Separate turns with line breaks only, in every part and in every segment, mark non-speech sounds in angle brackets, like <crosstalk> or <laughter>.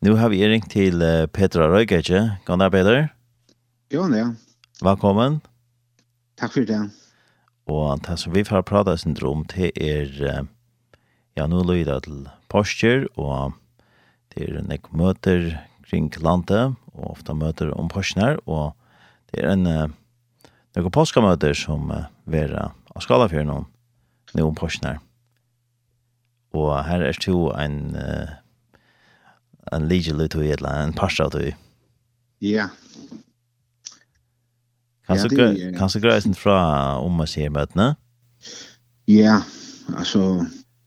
Nu har vi ringt til Petra Røygeitje. God dag, Peter.
Jo, ja.
Velkommen.
Takk for det.
Og det som vi får prate syndrom til er, ja, nå lyder til postkjør, og det er en møter kring landet, og ofte møter om postkjør, og det er en noen påskamøter som vera av skalafjøren nå om postkjør. Og her er to en uh, en lige lut i eller en pasta ut.
Ja.
Kan Kanske ja, kanske grejsen fra om man ser mötena.
Ja, alltså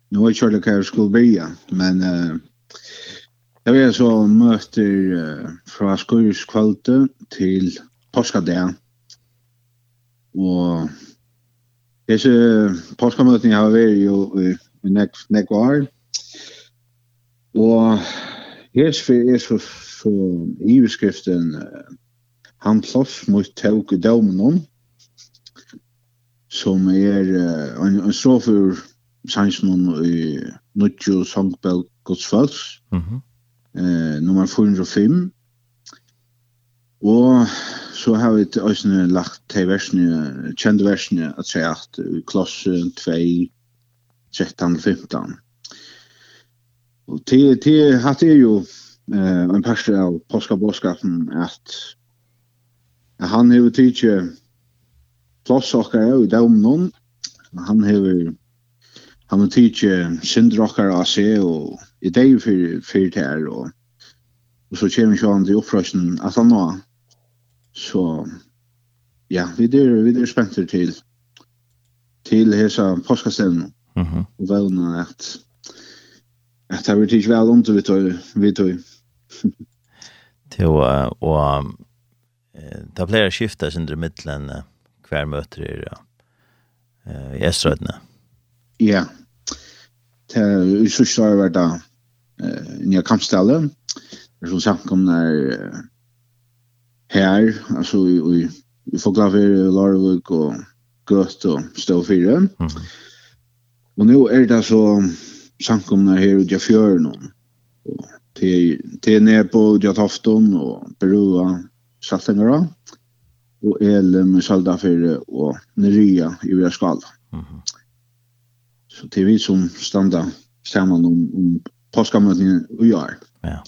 nu är jag kört det skulle bli men uh, jag vet så möter uh, från skolans skurskvällte till påskadag. Och Disse påskamøtene har vært jo i nekk, nekk år. Og Her er så, så i beskriften han plåss mot tåg i dømenom som er en, en strof ur sannsjonen i Nuttjo Sangbel Godsfalls mm -hmm. uh, nummer 405 og så har vi også lagt til versene kjente versene at seg at klossen 2 13-15 Og til, til hatt er jo eh en pers av påska at, at han har tidigt plats och i domnon han har han har synder okkar av seg og i det fyrir för her og, og så kommer ikke han til upprösten at han nå så ja vi er, vi er spänter til til hesa påskaställen. Mhm. Mm och väl att Det blir varit väl ont vi tar vi tar
Till och det blir skiftar sin i mitten kvar möter er eh i Eströdna.
Ja. Det är så stor det där eh nya kampställen. Det som sagt kom när här alltså vi vi får i Foglafir Larvik och Gött och Ståfyren. Mm. Och nu är det så samkomna her ut i fjøren. Og til, til ner på Jatafton och Perua Saltengara Og Elm Saldafyrre og Neria i Värskal. Mm -hmm. Så det er vi som standa sammen om, om påskamötningen och gjør.
Ja.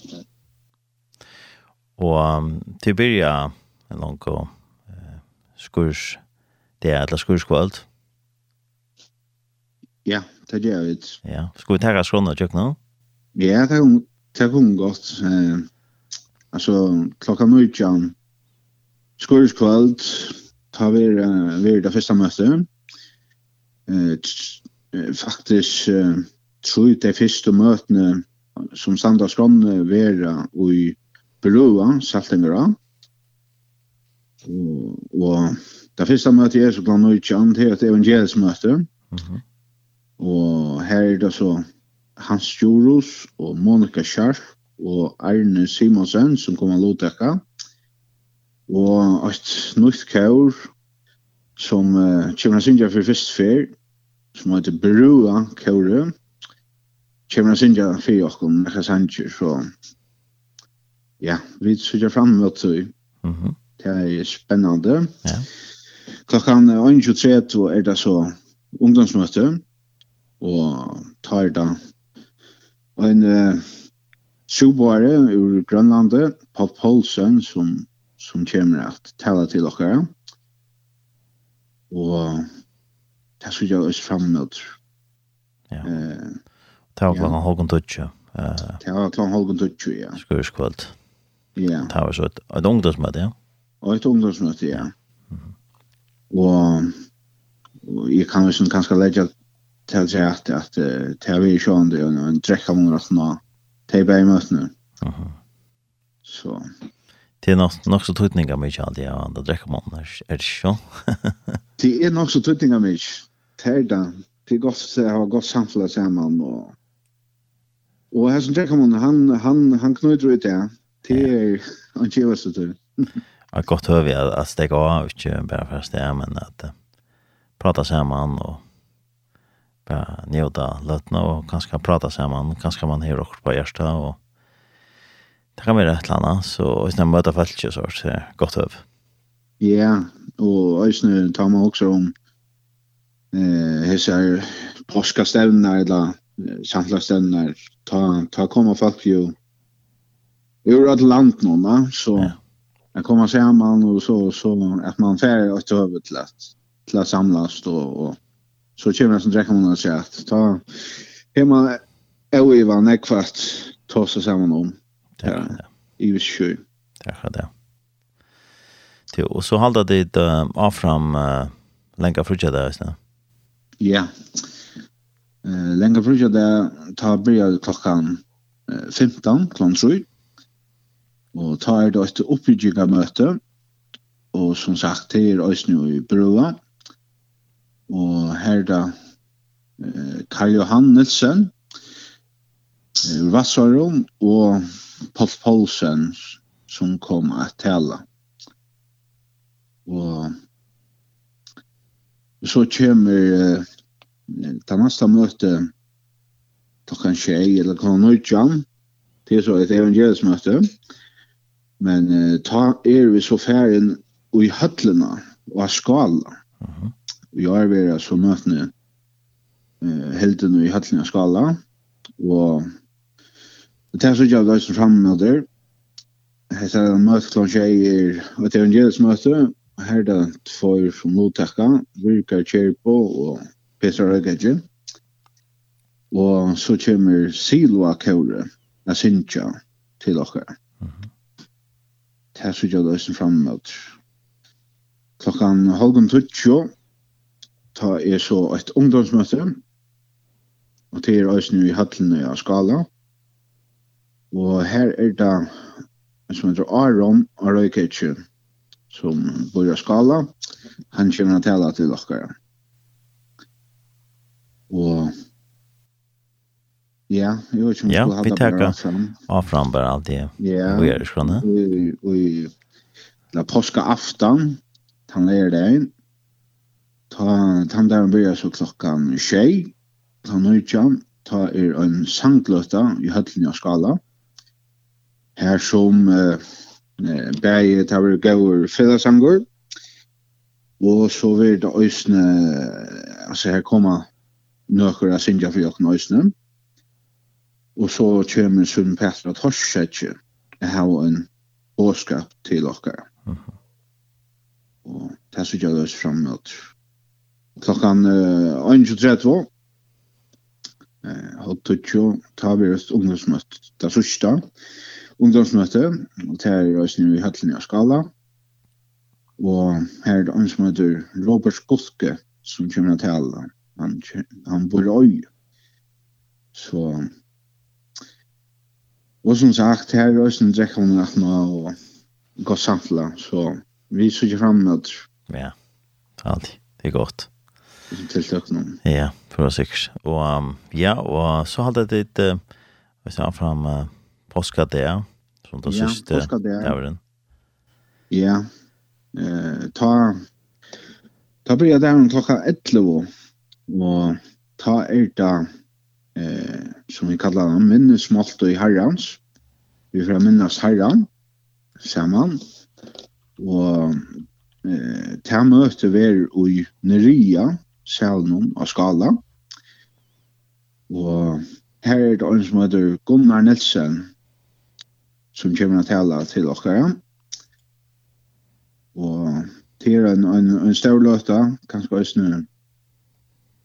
Og um, till börja en lang og skurs det er alla skurskvöld.
Ja, det gjør vi.
Ja, skal vi ta skåne og kjøkken nå?
Ja, det er det hun godt. Eh, altså, klokka nå nøytjan, skorskvald, tar vi, uh, vi det første møtet. Eh, faktisk, eh, tror jeg det første møtene som Sandra Skåne vera i Belua, Saltengara. Og, og det første møtet er så klokka nå ikke nøytjan til et evangelisk møte. Mm -hmm. Og her er det så Hans Jorus og Monika Scharf og Arne Simonsen som kommer lovtekka. Og et nytt kaur som uh, kommer sinja for første fyr, som heter Brua kaure, kommer å synge for oss okkom nekka sanger, så ja, vi sykja fram mot det. Mm -hmm. Det er spennende. Ja. Klokkan 1.23 er det så ungdomsmøte og tar da en uh, sjobare ur Grønlandet, Paul Paulsen, som, som kommer at tala til dere. Og det skal jeg også frem mot.
Ja. Uh, det var klokken halvgen tøtje.
Det var klokken halvgen tøtje, ja.
Skurskvalt.
Ja.
Det var så et, et ungdomsmøte, ja?
Og et ungdomsmøte, ja. Mm. -hmm. Og, og jeg kan jo sånn kanskje legge til sig att at det har vi ju og en dräcka månader såna tebe i mötena. Aha. Så <laughs>
Det er nok så tøytning av mye mykje av det andre drekkermannen, er det ikke?
Det er nok så tøytning av mye. Det er det. Det er godt å ha godt samfunnet sammen. Og, og her som drekkermannen, han, han, han knøyder ut det. Det er han kjøver seg til.
Ja, godt høver jeg at steg av, ikke bare først det, men at prata sammen og bara njuta lötna och kanske prata samman, kanske man hör också på hjärsta och det kan vara ett annat så och sen möta folk så så gott öv.
Ja, och ösnö tar man också om eh hur påska stävnar eller samla stävnar ta ta komma folk ju ur ett land någon va så
ja.
Jag kommer man och så så att man färd åt över till till att samlas då och så kommer jeg som drekker man og sier at ta hjemme og i vann jeg kvart ta seg sammen om. Ja, i vis sjø.
Takk for det. Jo, og så halda det uh, av fram uh, lenga frutja der, ikke
Ja. Uh, lenga frutja der ta byrja klokkan uh, 15, klokkan 3. Og ta er det et oppbygginga møte. Og som sagt, det er nu i brua og her da eh, Karl Johan Nilsen eh, Vassarum og Paul Paulsen som kom at tala og så kommer eh, det neste møtet klokkan tjej eller klokkan 19 det er så et evangelisk men eh, ta er vi så færen og i høtlene og av skala.
Uh
-huh i år vera så møtene eh, helten i Hattlinga skala, og det er så ikke av deg som fremmøter, Hetta er møte klokka tjei er et evangelisk møte, her er det tvoir som lovtekka, virkar Kjerpo og Petra Rødgedje. Og så kommer Silva Kåre, Asintja, til okkar. Det er så ikke av døysen fremmøter. Klokkan halvgum tutsjo, ta er så et ungdomsmøte, og det er også i Hattlen av Skala. Og her er det en som heter Aron og Arøyketje, som bor i Skala. Han kommer til å til dere. Og Ja, jeg vet ikke om
jeg
skulle ha det bare fram.
Ja, vi fram bare alt det.
Ja,
og gjør det sånn,
ja. Og la påske aften, han er det inn, Ta tann der byrja så klokkan tjej. Ta nøytja. Ta er en sangløta i høtlen av skala. Her som eh, bæg ta vi gaur fredagssangur. Og så vil det øysne, altså her koma nøkker av Sindja for jokken øysne. Og så kommer Sunn Petra Torsetje. Jeg har en åskap til okkar.
Uh.
Og det er så gjør det oss frem mot klockan 21.30. Eh, har tutjo tar vi just ungdomsmøtt. Det sørste ungdomsmøtet, og det er også nu i Høtlen i Skala. Og her er det en som heter Robert Skoske, som kommer til alle. Han, han bor i øy. Så... Og som sagt, her er også en drekker hun at nå, og gå samtla, så vi sitter fram med
Ja, alltid. Det er godt
tiltak nå.
Ja, for å sikkert. Og um, ja, og så hadde jeg litt, uh, vi ser fram uh, påskadea, som den
ja,
siste døren.
Ja, uh, ta, ta blir jeg der om klokka 11, og ta er da, eh, som vi kallar den, minnesmålt og i herrens. Vi får minnes herren, sammen, og eh, ta møte ver i Neria, salen av skala. Og her er det en som heter Gunnar Nilsen, som kommer til å tale til dere. Og til en, en, en stor løte, kanskje også nå,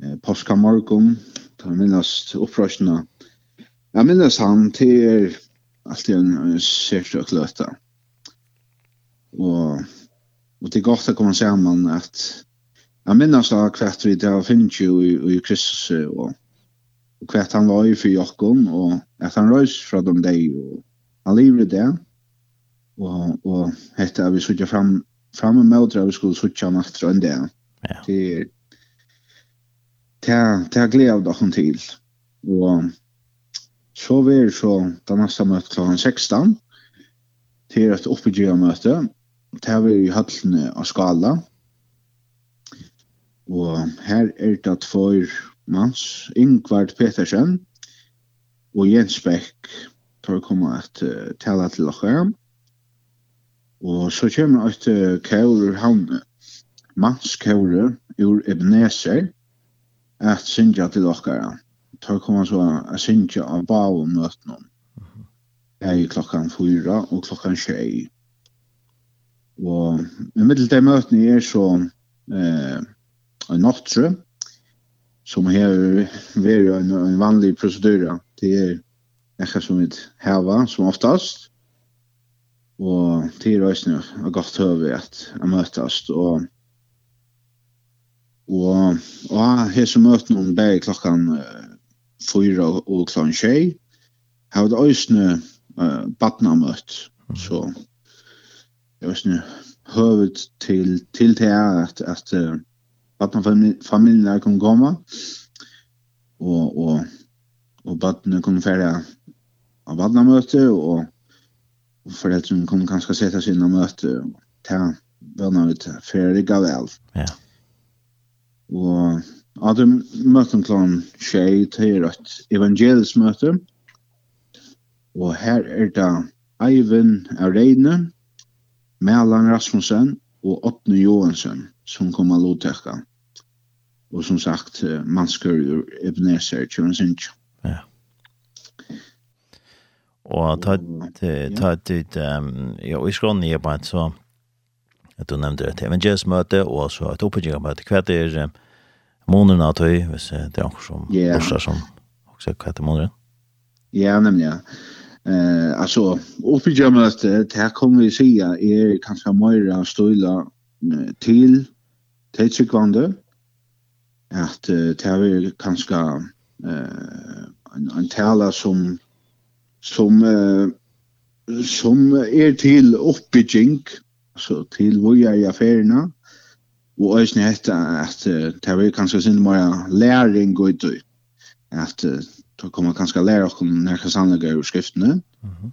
eh, Påska morgen, da minnes opprørsene. Jeg minnes han til er alltid en, en særstøk løte. Og, og det er godt å komme sammen at Jeg minnes da hvert vi da finnes jo i i Kristus og hvert han var i for Jokken, og at han røys fra dem deg og han lever det og, og hette vi suttet fram fram med møter vi skulle suttet han etter enn det
Ja.
til til til glede av dere til. Og så vil er så da neste møte klokken 16 til et oppegivende møte til vi i høttene av skala. og Og her er det tvær mans, Ingvard Petersen og Jens Beck, tar kommer at uh, tala til dere. Og så kommer et uh, kjører havne, mans kjører ur Ebenezer, at synja til dere. Tar kommer så at synja av bavom nøtnum. Det er klokkan fyra og klokkan tjei. Og i middel til møtene er så eh, en nattre som har vært en, en vanlig prosedur. Det er ikke som ett häva som oftast. Og det er også noe godt ett at jeg møtes. Og, og, og och här så noen bare klokken uh, fyra og klokken tjej. Här har også noe uh, badna badnamöt. Så jag vet inte, hövet till, till det är att, att uh, barnfamiljerna kom komma och och och barnen kom färja av barna möte och och föräldrarna kommer kanske sätta sig innan möte ta vänner ut färdiga väl.
Ja.
Och Ja, möten klon klokken tjei til et evangelisk møte. Og her er det Eivind Areine, Melan Rasmussen og Åtne Johansen som kommer å lovtekka. Och som sagt, man skör ju Ebenezer Tjörnsinch.
Ja. Och ta ta ett ehm ja, vi ska ni på så att du nämnde det Avengers möte och så att uppe jag möte kvart är månaden att vi vis det är också som första som också kvart månaden.
Ja, nämligen. Eh alltså uppe jag att det här kommer vi se är kanske mer stöla till till. Mm at uh, det er kanskje uh, en, en tala som som uh, som er til oppbygging så til hvor jeg er ferina og øyne hette at uh, det er kanskje sin mer læring og ut at uh, det kommer kanskje lære oss nærkast anlegge ur skriftene
mm -hmm.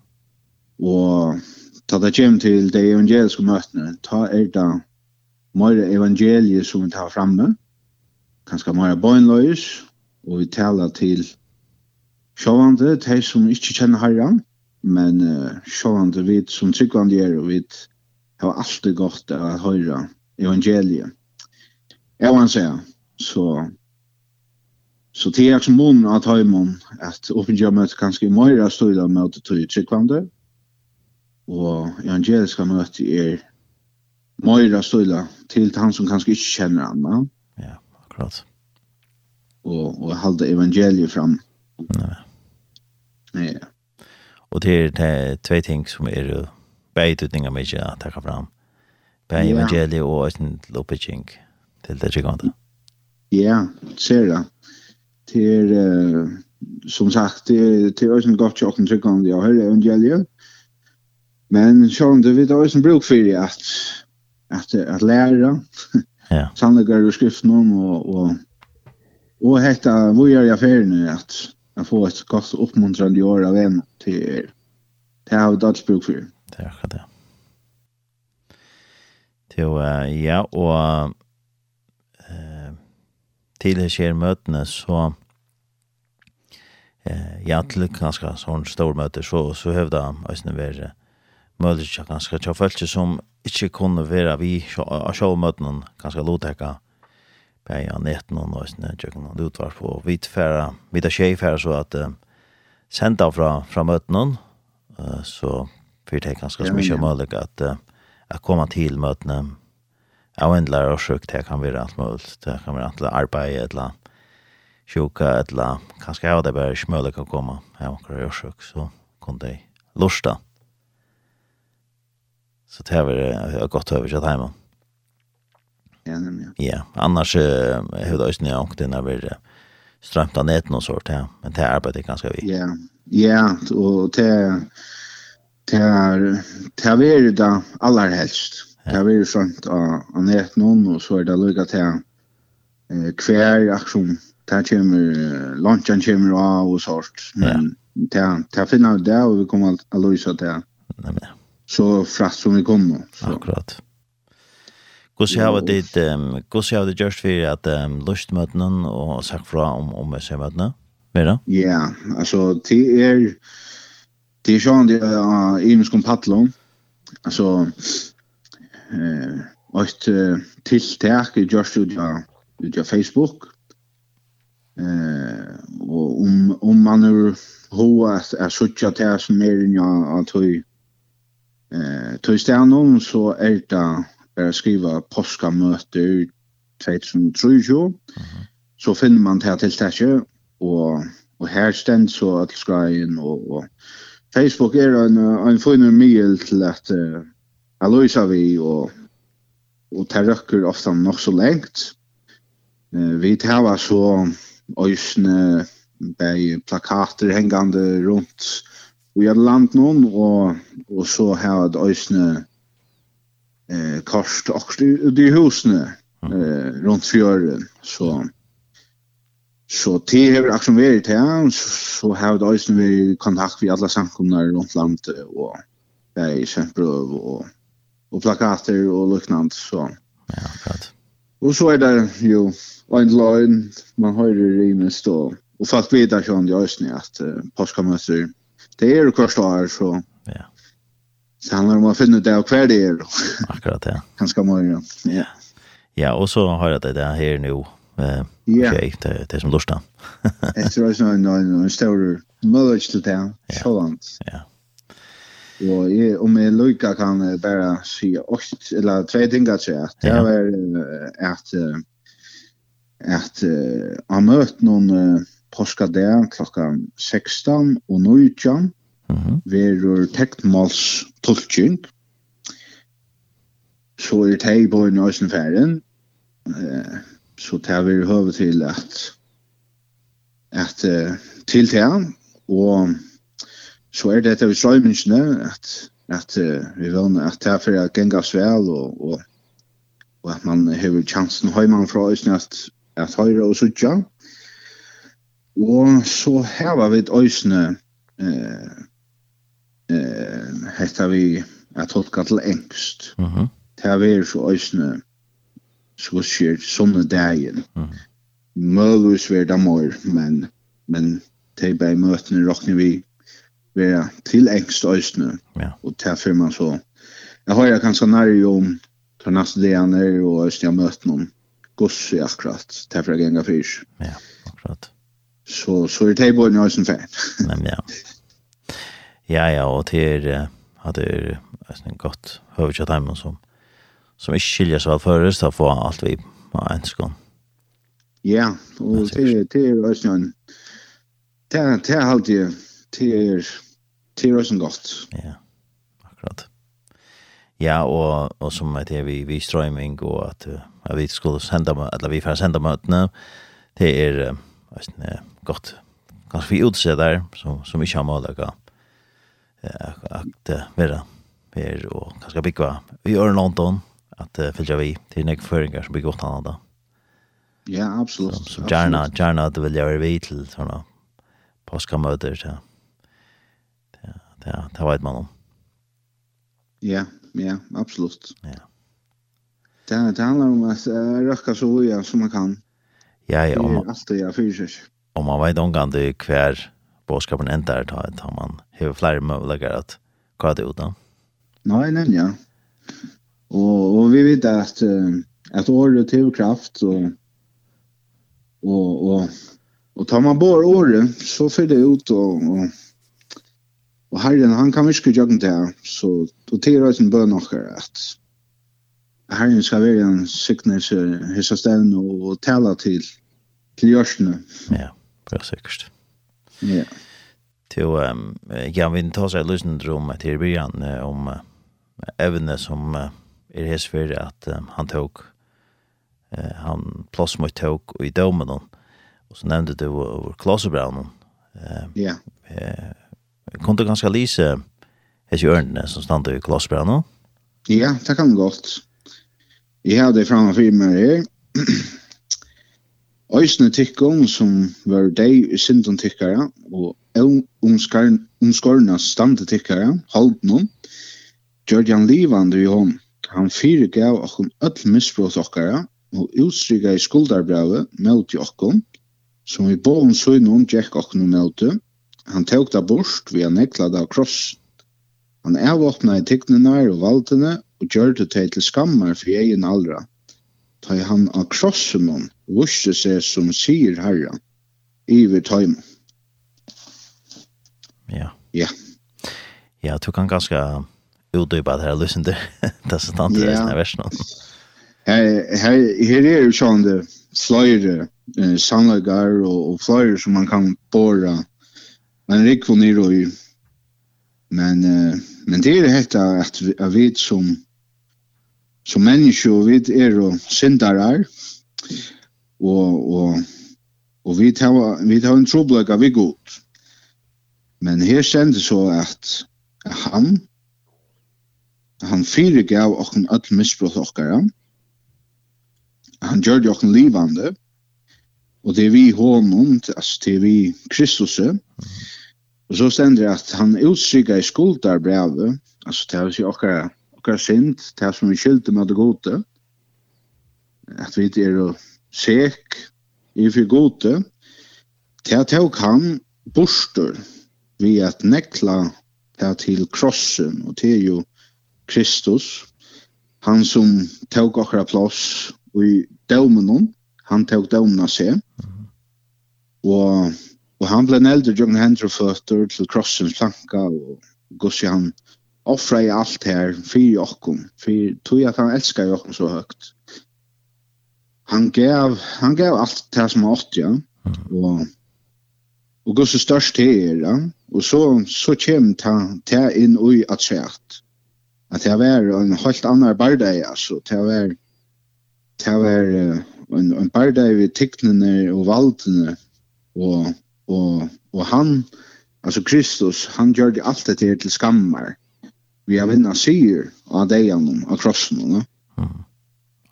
og ta det kjem til de evangeliske møtene ta er det mer evangeliet som vi tar framme kanskje mer bøgnløys, og vi taler til sjåvande, de som ikke kjenner herren, men uh, sjåvande vi som tryggvande er, og vi har alltid godt å høre evangeliet. Jeg vil si, så Så det er som mån at Høymon at åpengjør møte kanskje i Møyra støyda møte til tryggvande, og evangeliska møte er mer av støyda til han som kanskje ikke kjenner han,
Ja akkurat.
Og, og halde evangeliet fram.
Nej. Nej.
Ja.
Och det är det två ting som är bätutningar med att ta fram.
Bär
evangeliet och en lopetjink till det gigante.
Ja, ser det. Det er, uh, som sagt det er ösen gott jag kan tycka om det jag hör evangeliet. Men sjön det er også en bruk for det at, at, at lære, <laughs>
Ja.
sannleggare ur skriften om og, og, og hetta hvor gjør jeg ferien at jeg får et godt oppmuntrande år av en til det har vi dagsbruk for.
Det er akkurat det. Til, uh, ja, og uh, til det skjer møtene så uh, ja, til ganske sånn stor møte så, så høvda Østene være uh, mødre ganske til følelse som ikke kunne være vi av sjåmøtene, ganske lovtekka, bare av netten og nøysene, tjøkken og utvart på. Hvitfæra, hvita tjejfæra, så at uh, senda fra, fra møtene, uh, så fyrt det
ganske
så
mye
mulig at, uh, at komme til møtene, av en lærer og sjuk, det kan være alt mulig, det kan være alt arbeid, eller sjuka, eller kanskje jeg hadde bare ikke mulig å komme, av en akkurat og sjuk, så kunne jeg lusta. Så det har jag gått över så hemma.
Ja, nemlig.
Ja, annars hur då snö och den över av nätet och sånt ja. men det arbetet ganska vi.
Ja. Ja, og det det är det är vært det aller helst. Det är ju skönt av nätet någon och så er det lugnt til eh hver aksjon. Det kommer lunchen kommer av og sånt men det, det finner vi det og vi kommer å løse det.
Nej men
så frast som vi kom. Så.
Akkurat. Gås jag har dit ehm gås jag det gjørst for at um, lustmøtene og sagt fra om om vi ser mötena. Mera?
Ja, alltså det är det är sånt det är ju kompattlon. Alltså eh ett tilltag i just utja utja Facebook. Eh och om om man nu hur att att söka till som är ju att höj Eh, tog stedet så är det bare skriva skrive påskamøter 2023. Så finner man det her tiltaket, Och, och här stedet så att skreien, och, och Facebook är en, en fin mye till att uh, Aloisa vi, och, och det røkker ofta nog så längt. Eh, vi tar så ösne bei plakater hängande runt i et land noen, og, og så har jeg et øsne eh, karst akkurat i de husene eh, rundt fjøren. Så, så til har akkurat vært her, så, så har jeg et vært vi kontakt med alle samkomner rundt landet, og det er kjempebrøv og, og plakater og luknant, så.
Ja, akkurat.
Og så er det jo en løgn, man hører rimest, og, og folk vet ikke om det øsne at uh, påskamøter, det er kvarst år, så...
Ja.
Så handlar det om å finne ut det og hver det er.
Akkurat, ja.
Ganske mange, ja.
Ja, og så har jeg det der her nå, eh
ja.
okay, det, det som lustar. <laughs>
Jag tror att någon någon stor knowledge til det. så langt.
Ja.
Og jeg, om jeg lykker kan jeg bare si åkt, eller tre ting att säga. Det
är
att att att ha mött uh, påska det klokka 16 og 19
Mhm. -huh.
verur teknmals tolking. Så er det på en øysenferien. Eh, så tar vi høve til at at uh, til det og så er det etter vi strøymensene at at uh, vi vønner at det er for at gengas vel og, og, og at man har chansen høyman fra øysen at, at høyre og sutja. Mm Og så her var vi et øysene eh, eh, hette vi jeg tolka til engst.
Uh -huh.
Det er vi så øysene så skjer sånne dagen.
Uh -huh.
Mølvis vi det mår, men, men det er bare møtene råkner vi være til engst øysene.
Yeah.
Og det er man så jeg har jeg kanskje nærmere om til neste dagen er og øysene jeg møter noen gosse akkurat, det er for jeg ganger fyrs.
Ja, akkurat
så så är det bara någon fan.
Men ja. Ja ja och det är hade ju en gott huvudchat hem som som är skiljer sig allt förrest att få allt vi på en skon.
Ja,
och
det det är också en det det har alltid det är det är också gott.
Ja. Akkurat. Ja, och och som att det vi vi streaming och att jag vet skulle sända eller vi får sända møtene, Det är alltså gott kanskje vi utse der som, som ikke har målet at være her og kanskje bygge vi gjør London at uh, fylgja vi til nek føringar som bygger godt annet da.
Ja, absolutt.
Så, så gjerna, gjerna at du vil gjøre vi til sånne påskamøter så. det, det, det vet man om.
Ja, ja, absolutt.
Ja.
Det, det handler om at uh, røkka så uja som man kan.
Ja, ja. Det
er alltid jeg fyrer seg
om man vet omgående hver bådskapen ender ta et, har man hever flere muligheter at hva det ut da?
Nei, nei, ja. Og, og vi vet at at året til kraft og og och och tar man bara året så fyller det ut och og, og Herren han kan viska jag det så då tar jag en bøn och att Herren skal være en sickness hissa ställen och tala till till görsne.
Ja. Ja, sikkert.
Ja.
Til, um, ja, vi tar seg lyssna om til här början om evne som uh, er är for at um, han tok uh, han plass mot tog i domen og så nevnte du över Kloserbrown. Uh,
ja.
Uh, kom du ganske lise hes ju örnne som stannade i Kloserbrown.
Ja, det kan gott. Jag hade framför meg her. Øysene tikkum som var deg i synden tikkara, og omskårene stande tikkere, holdt noen, gjør han livande i hånd. Han fyre gav okkon öll misbrot okkara, og utstrykka i skuldarbravet møte okkon, som i bogen søgnon gjekk okkon møte. Han tok det bort ved å nekla det av kross. Han avåpna i tikkene og valgtene, og gjør det til skammer for egen allra. Ta han av krossen hon, vurste seg som sier herra, ivet taim.
Ja.
Ja.
Ja, du kan ganske utdypa det her, lysen til det som stand til resten av versen.
Her her, her er jo sånn det flere eh, sannlagar og, og flere som man kan båra en rikvo nir og i. Men, eh, men det er hetta at vi, at vi som som människor vi er och syndare og, og, og vi tar, vi tar en troblegg av vi god. Men her kjente så at han, han fyrirgav okken öll misbrot okkara. Han gjør det okken livande. Og det er vi honom, altså det er vi Kristus. Og så stender det at han utstrykka i skuldar brevet, altså det er vi okkara, okkara sint, det er som vi skyldte med det gode. At vi er og sek i for gode, til at jeg kan borster ved at nekla det til krossen, og det er jo Kristus, han som tog akkurat plass i dømenon, han tog av seg, og, og han ble neldre John Hendry føtter til krossens planka, og gossi han offra i alt her, fyrir okkum, fyrir tog at han elskar okkum så høgt han gav han gav allt det som åt ja. Och och går så störst er ja. Och så så kom ta ta in oj att skärt. Att det var en helt annan bardag alltså det var det var en en bardag vi tecknade och valtene och och och han alltså Kristus han gjorde allt det till skammar. Vi har vinna syr av dejan av krossen.
Ja.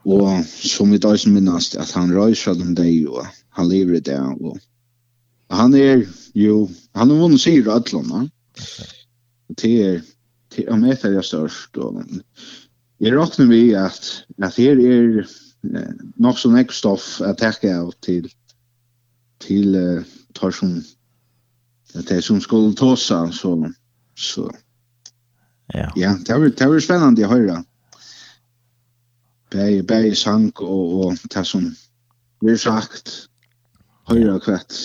Og som vi dag minnast, at han røyser dem deg, og han lever i det. Og han er jo, han har vunnet sier ødlån, Det er, til om jeg er størst. Og, jeg råkner vi at, at her er eh, nok som ek stoff at takke av til, til uh, tar som, at det som skulle tåsa, så, så.
Ja.
ja, det var, det var spennende å høre. Ja bæði bæði sang og og ta sum við sagt høyrra kvætt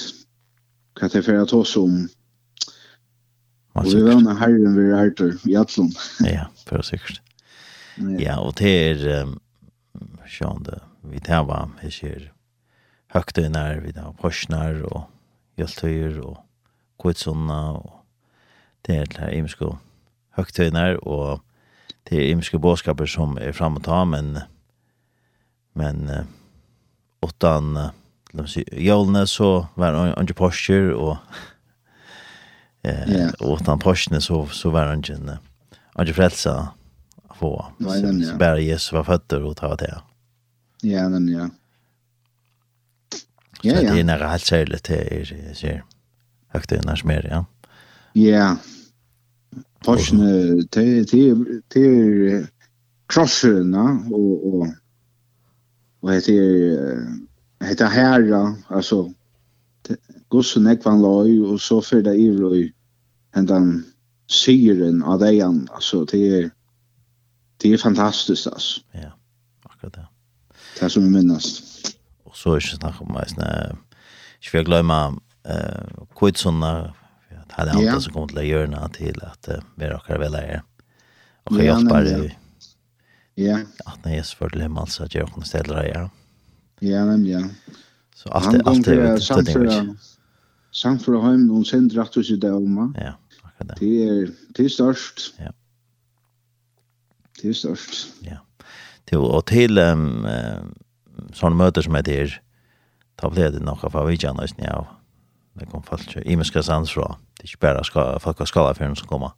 kvætt er fyrir at oss
um
Og vi vann herren vi er i Atlon.
ja, for sikkert. Ja, og det er, um, sjån det, vi tar hva, vi ser høgtøyner, vi tar porsnar og hjeltøyer og kvitsunna og det er det her imensko høgtøyner, og det er imiske båskaper som er fram og ta, men men uh, åttan uh, la oss si, jólene så var han ikke postur og <laughs> eh, yeah. åttan postene så, så var han ikke han ikke frelsa få.
Ja.
så bare Jesus var føtter og ta det
ja, men ja.
Ja,
ja.
det er nære helt særlig til er, er, er, høyt i nær ja.
Ja, Torsne till till till krosserna og og vad heter heter herra alltså gossen ekvan loy og så för det i loj ändan syren av det igen alltså det er det er fantastiskt alltså.
Ja. Akkurat det.
Det er som vi minns.
Og så er ikke snakk om mig snä. ikke vil glemme eh kvitsarna Det er det andre som kommer til å gjøre noe til at uh, vi råkar väl
är.
Och jag
hjälper
dig.
Ja.
At når Jesus för til himmel, så gjør noen steder ställa
dig här. Ja,
men
ja.
Så
allt
det allt det det
Samt för hem någon sen rätt oss i Dalma.
Ja, akkurat det.
Det er, det er størst.
Ja.
Det er størst.
Ja. Till och till um, sånne møter som er der, da blev det noe for vi några oss nästan ja. Det kom folk i sans fra. Det är inte bara ska, folk av skalafjärden som kommer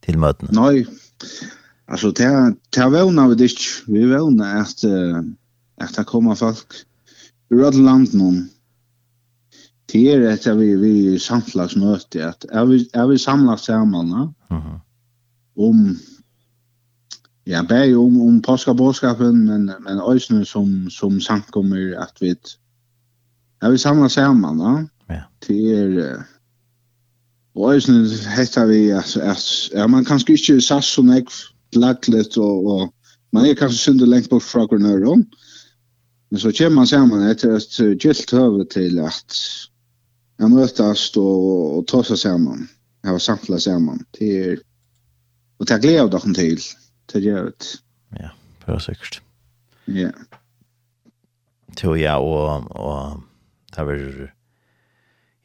till mötena.
Nej, alltså det det är väl vi det Vi är väl att, att det kommer folk ur alla land någon. Det är ett vi, vi samtlagsmöte. Att är, vi, är vi samlas samman mm
mhm
om Ja, bare om, om påskabåskapen, men men øysnu som, som samkommer at vi, Ja, vi samla saman, ja.
Ja.
Det er Og jeg synes hetta vi at, at ja, man kanskje ikke sass så nek laglet og, og man er kanskje synde lengt bort fra grunnøren. Men så kommer man sammen etter et gilt høve til at jeg møtast og, og ta seg sammen. Jeg har samla sammen. til er og ta glede av dere til. Det gjør det.
Ja, bare sikkert.
Ja.
Jo, ja, og, og det er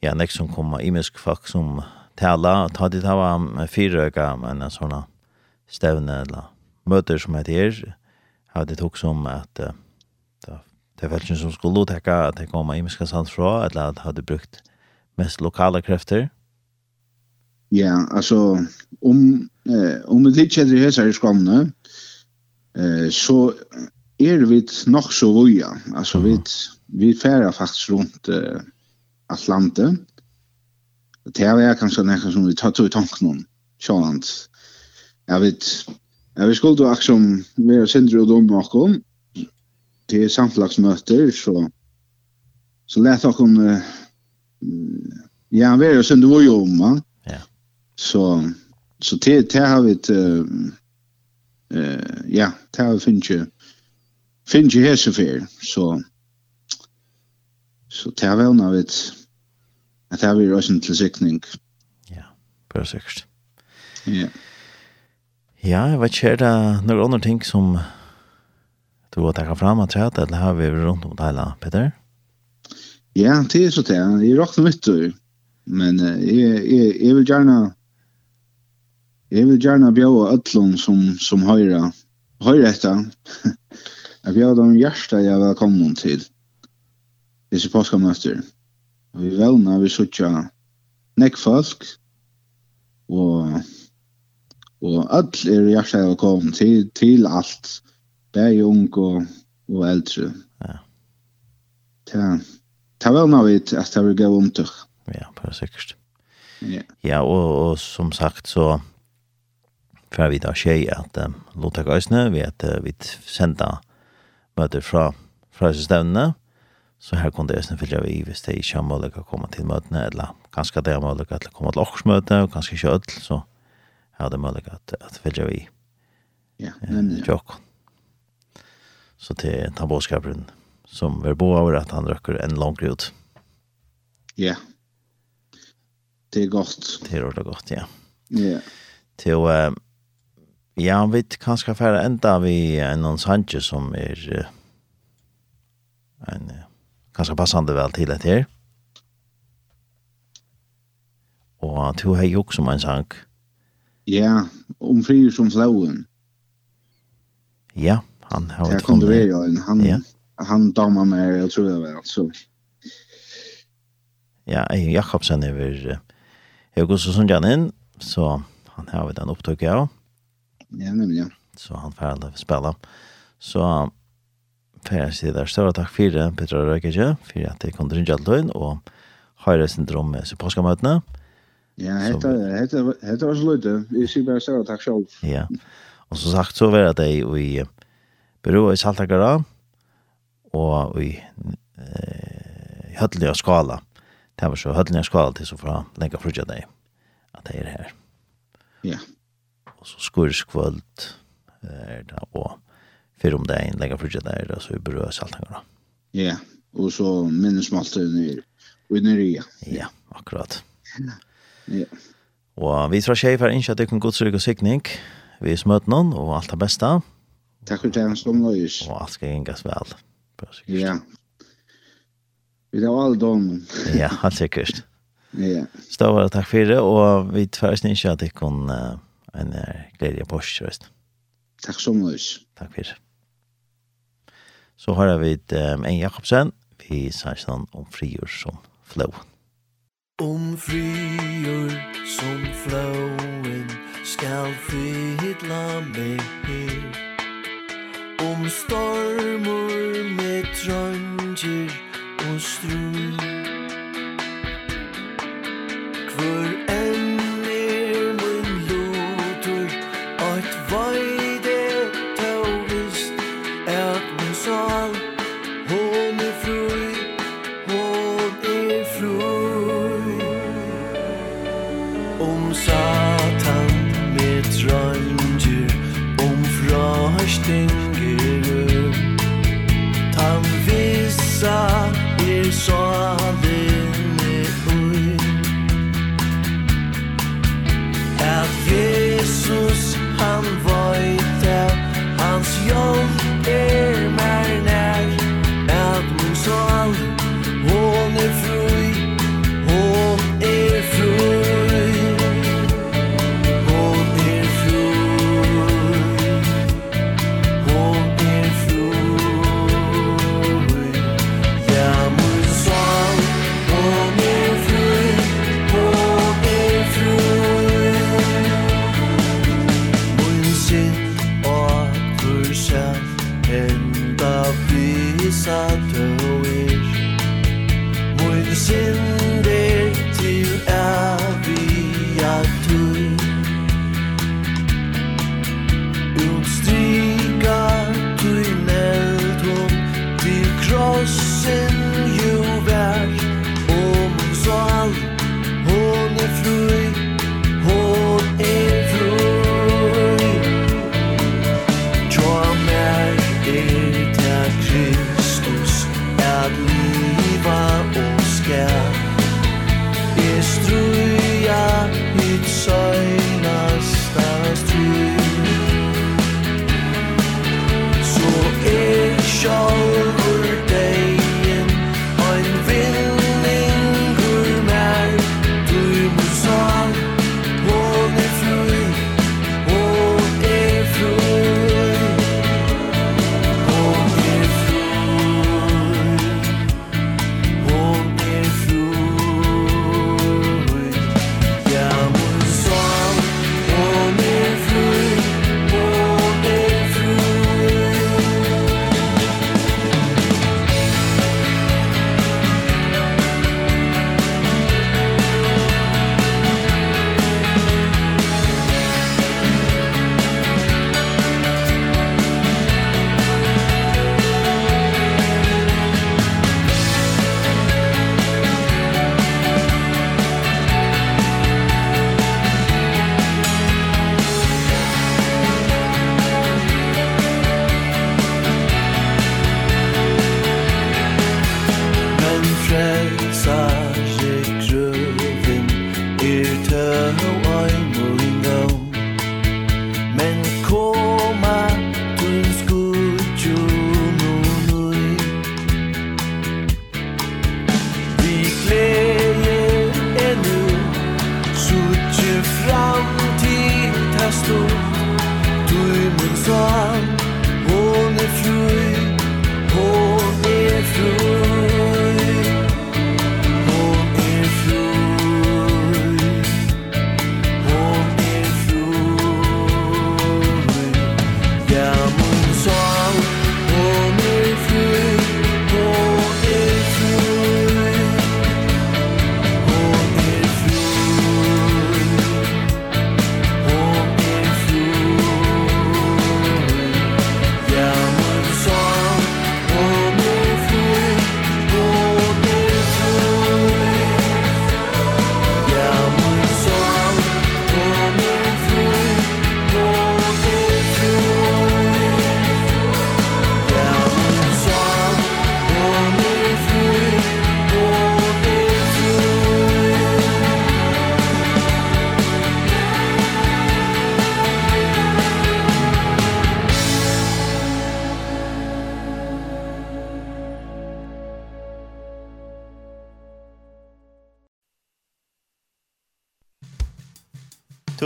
ja, nek som kommer imisk folk som tala, ta dit hava øyga, men en sånne stevne eller møter som heter her, har det tok som at uh, det var ikke som skulle uttekka at det kom imiska sant fra, eller at hadde brukt mest lokale krefter?
Ja, altså, om, eh, om det litt kjeder hesa i skamne, eh, så er vi nok så voja, altså vi, vi færa faktisk rundt eh, Atlante. Det här är kanske nästan som vi tar till tanken om Sjåland. Jag vet, jag vet skulle också som vi har synder och dom bakom. Det är samtlagsmöter så så lät jag om ja, vi har synder och dom va?
Ja.
Så så det det har vi ett eh ja, det har vi finns ju finns ju här så Så det er vevna vidt at det er vi røysen til sikning.
Ja, bare sikkert.
Ja.
Ja, jeg vet ikke, er det noen andre ting som du har takket fram og trett, eller har vi rundt om det Peter?
Ja, det er så det. Jeg rakt mitt, du. Men jeg, jeg, jeg vil gjerne jeg vil gjerne bjøre øtlån som, som høyre høyre etter. Jeg <laughs> bjøre dem hjertet jeg velkommen til disse påskamøster. Og vi velna vi sutja nekk folk, og, og all er hjertet velkommen til, til alt, bare ung og, og eldre.
Ja.
Ta, ta velna vi at det vil gå om til.
Ja, bare sikkert.
Ja,
ja og, og som sagt så för vi da skje at um, låta guysna vi at uh, vi senda møter fra fra från systemet Så her kunne det fylgja vi hvis det ikke har mulighet å komme til møtene, eller kanskje det er mulighet til å komme til årsmøte, og kanskje ikke ødel, så er det mulighet at fylgja vi
ja, men ja.
Så til den bådskapen som vi bo over at han røkker en lang ut.
Ja. Det er godt.
Det er ordentlig godt, ja.
Ja.
Til, ja, vi kan ska fære enda vi en noen sanje som er en ganske passande vel til det her. Og to har jo også en sang.
Ja, om frier som flauen.
Ja, han har vært
kommet. Det kan du han,
ja.
han damer meg, jeg tror det var, så.
Ja, Eion Jakobsen er ved har og sånn inn, så han har vært en opptøk av.
Ja, nemlig, ja.
Så han får alle spille. Så Fer jeg der, større takk for Petra Røykje, for at jeg kom til Rindjaltøyen, og høyre syndrom med så påskamøtene.
Ja, hette var så løyte. Jeg sier bare takk selv.
Ja, og som sagt så var det i byrået i Saltakara, og i eh, høttelig skala. Det var så høttelig skala til så fra lenka frutja deg at det er her.
Ja.
Og så skurskvöld er det, og för om det är en lägga för där så vi berör saltangarna.
Ja, och så minns man under ner. Och ner i.
Ja, akkurat.
Ja.
Og vi tror ikke for ikke at det kan gå til sikning. Vi smøter noen, og alt det besta.
Takk for tjenesten som nøys.
Og alt skal gjengas vel.
Ja. Vi tar all dom.
ja, helt sikkert.
Ja.
Stavare, takk for det, og vi tror ikke at det kan en glede på oss.
Takk så nøys.
Takk for det. Så har vi um, en Jakobsen, vi sannsyn om frigjør som flow.
Om frigjør som flowen skal fylla meg her. Om stormor med trønger og strøm Hvor er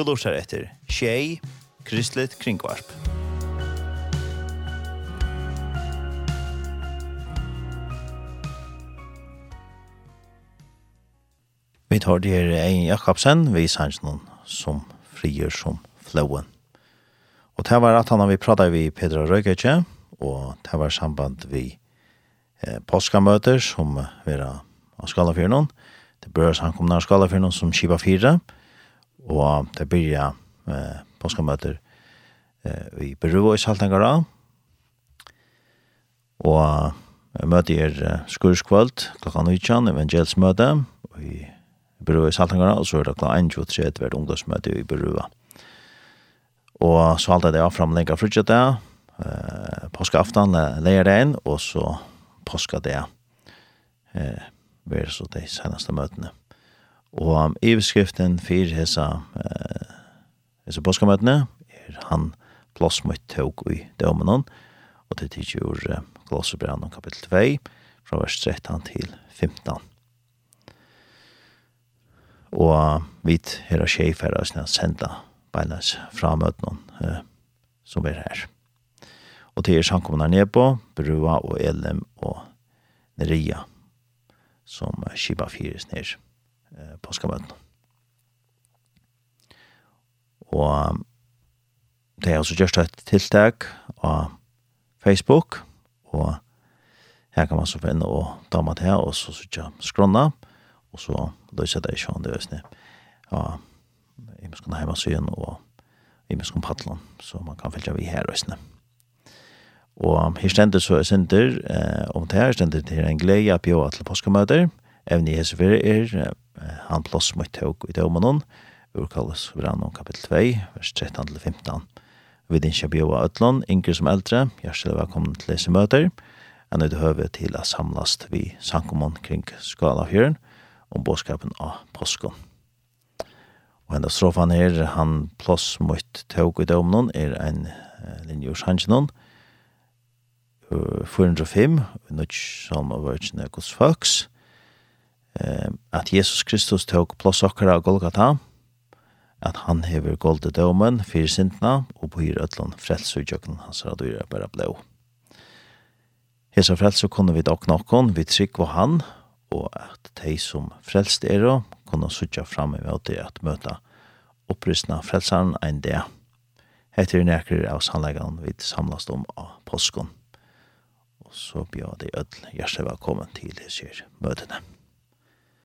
lusar etter Tjei, Kristlet Kringvarp. Vi tar det her Ein Jakobsen, vi sanns noen som frier som flåen. Og det var at han har vi pratet vi Pedro Røyketje, og det var samband vi eh, påskamøter som er. av Skalafjørnån. Det bør samkomne av Skalafjørnån som Kiva 4, og og det blir ja eh, påskamøter eh, i Peru og i Saltangara. Og eh, møter er eh, skurskvöld klokka 19, evangelsmøte i Peru og i Saltangara, og så er det klokka 21, hvert ungdomsmøte i Peru. Og så alt er det fram lenger frutjet det, eh, påskaftan leier det inn, og så påska det eh, være så de seneste møtene. Og um, iverskriften for hessa, eh, hessa påskamøtene er han plass mot tog i dømen og det tidsi ur uh, Glåsebrann kapittel 2, fra vers 13 til 15. Og uh, vi her er skjei for oss senda beinas fra møtene eh, som er her. Og til er samkomne her Brua og Elem og Neria, som uh, skiba fyres nere eh, påskamøtene. Og det er også gjørst et tiltak av Facebook, og her kan man så finne og dama til her, og så sykja skrona, og så løser det ikke om det øsne. Ja, i muskene heimasyen og i muskene paddelen, så man kan fylla vi her øsne. Og her stender så er synder, eh, om det her stender her en glede av bjå til påskamøter, evne i hesefere er eh, han plass mot tog i dømanon, urkalles vranon kapitel 2, vers 13-15. Vi din kjabjøa Øtland, yngre som eldre, hjertelig velkommen til disse møter, Jeg er høve til å samlast vi sankomon kring skalafjøren om båskapen av påskon. Og enda strofan her, han plås mot tog i dømanon, er en linje ur sangenon, 405, nødt som av vørsene gods Fox, eh, at Jesus Kristus tog plås okkara av Golgata, at han hever goldet dømen fyrir sintna og på hyr ötlun frelsu jøkken hans radyra bara blå. Hesa frelse kunne vi dokna okkon, vi trygg var han, og at de som frelst er og kunne sutja fram i møte at møta opprystna frelsaren ein dag. Hette er nekker av sannleggan vi samlast om av påskon. Og så bjør de ødel hjertelig velkommen til hese møtene.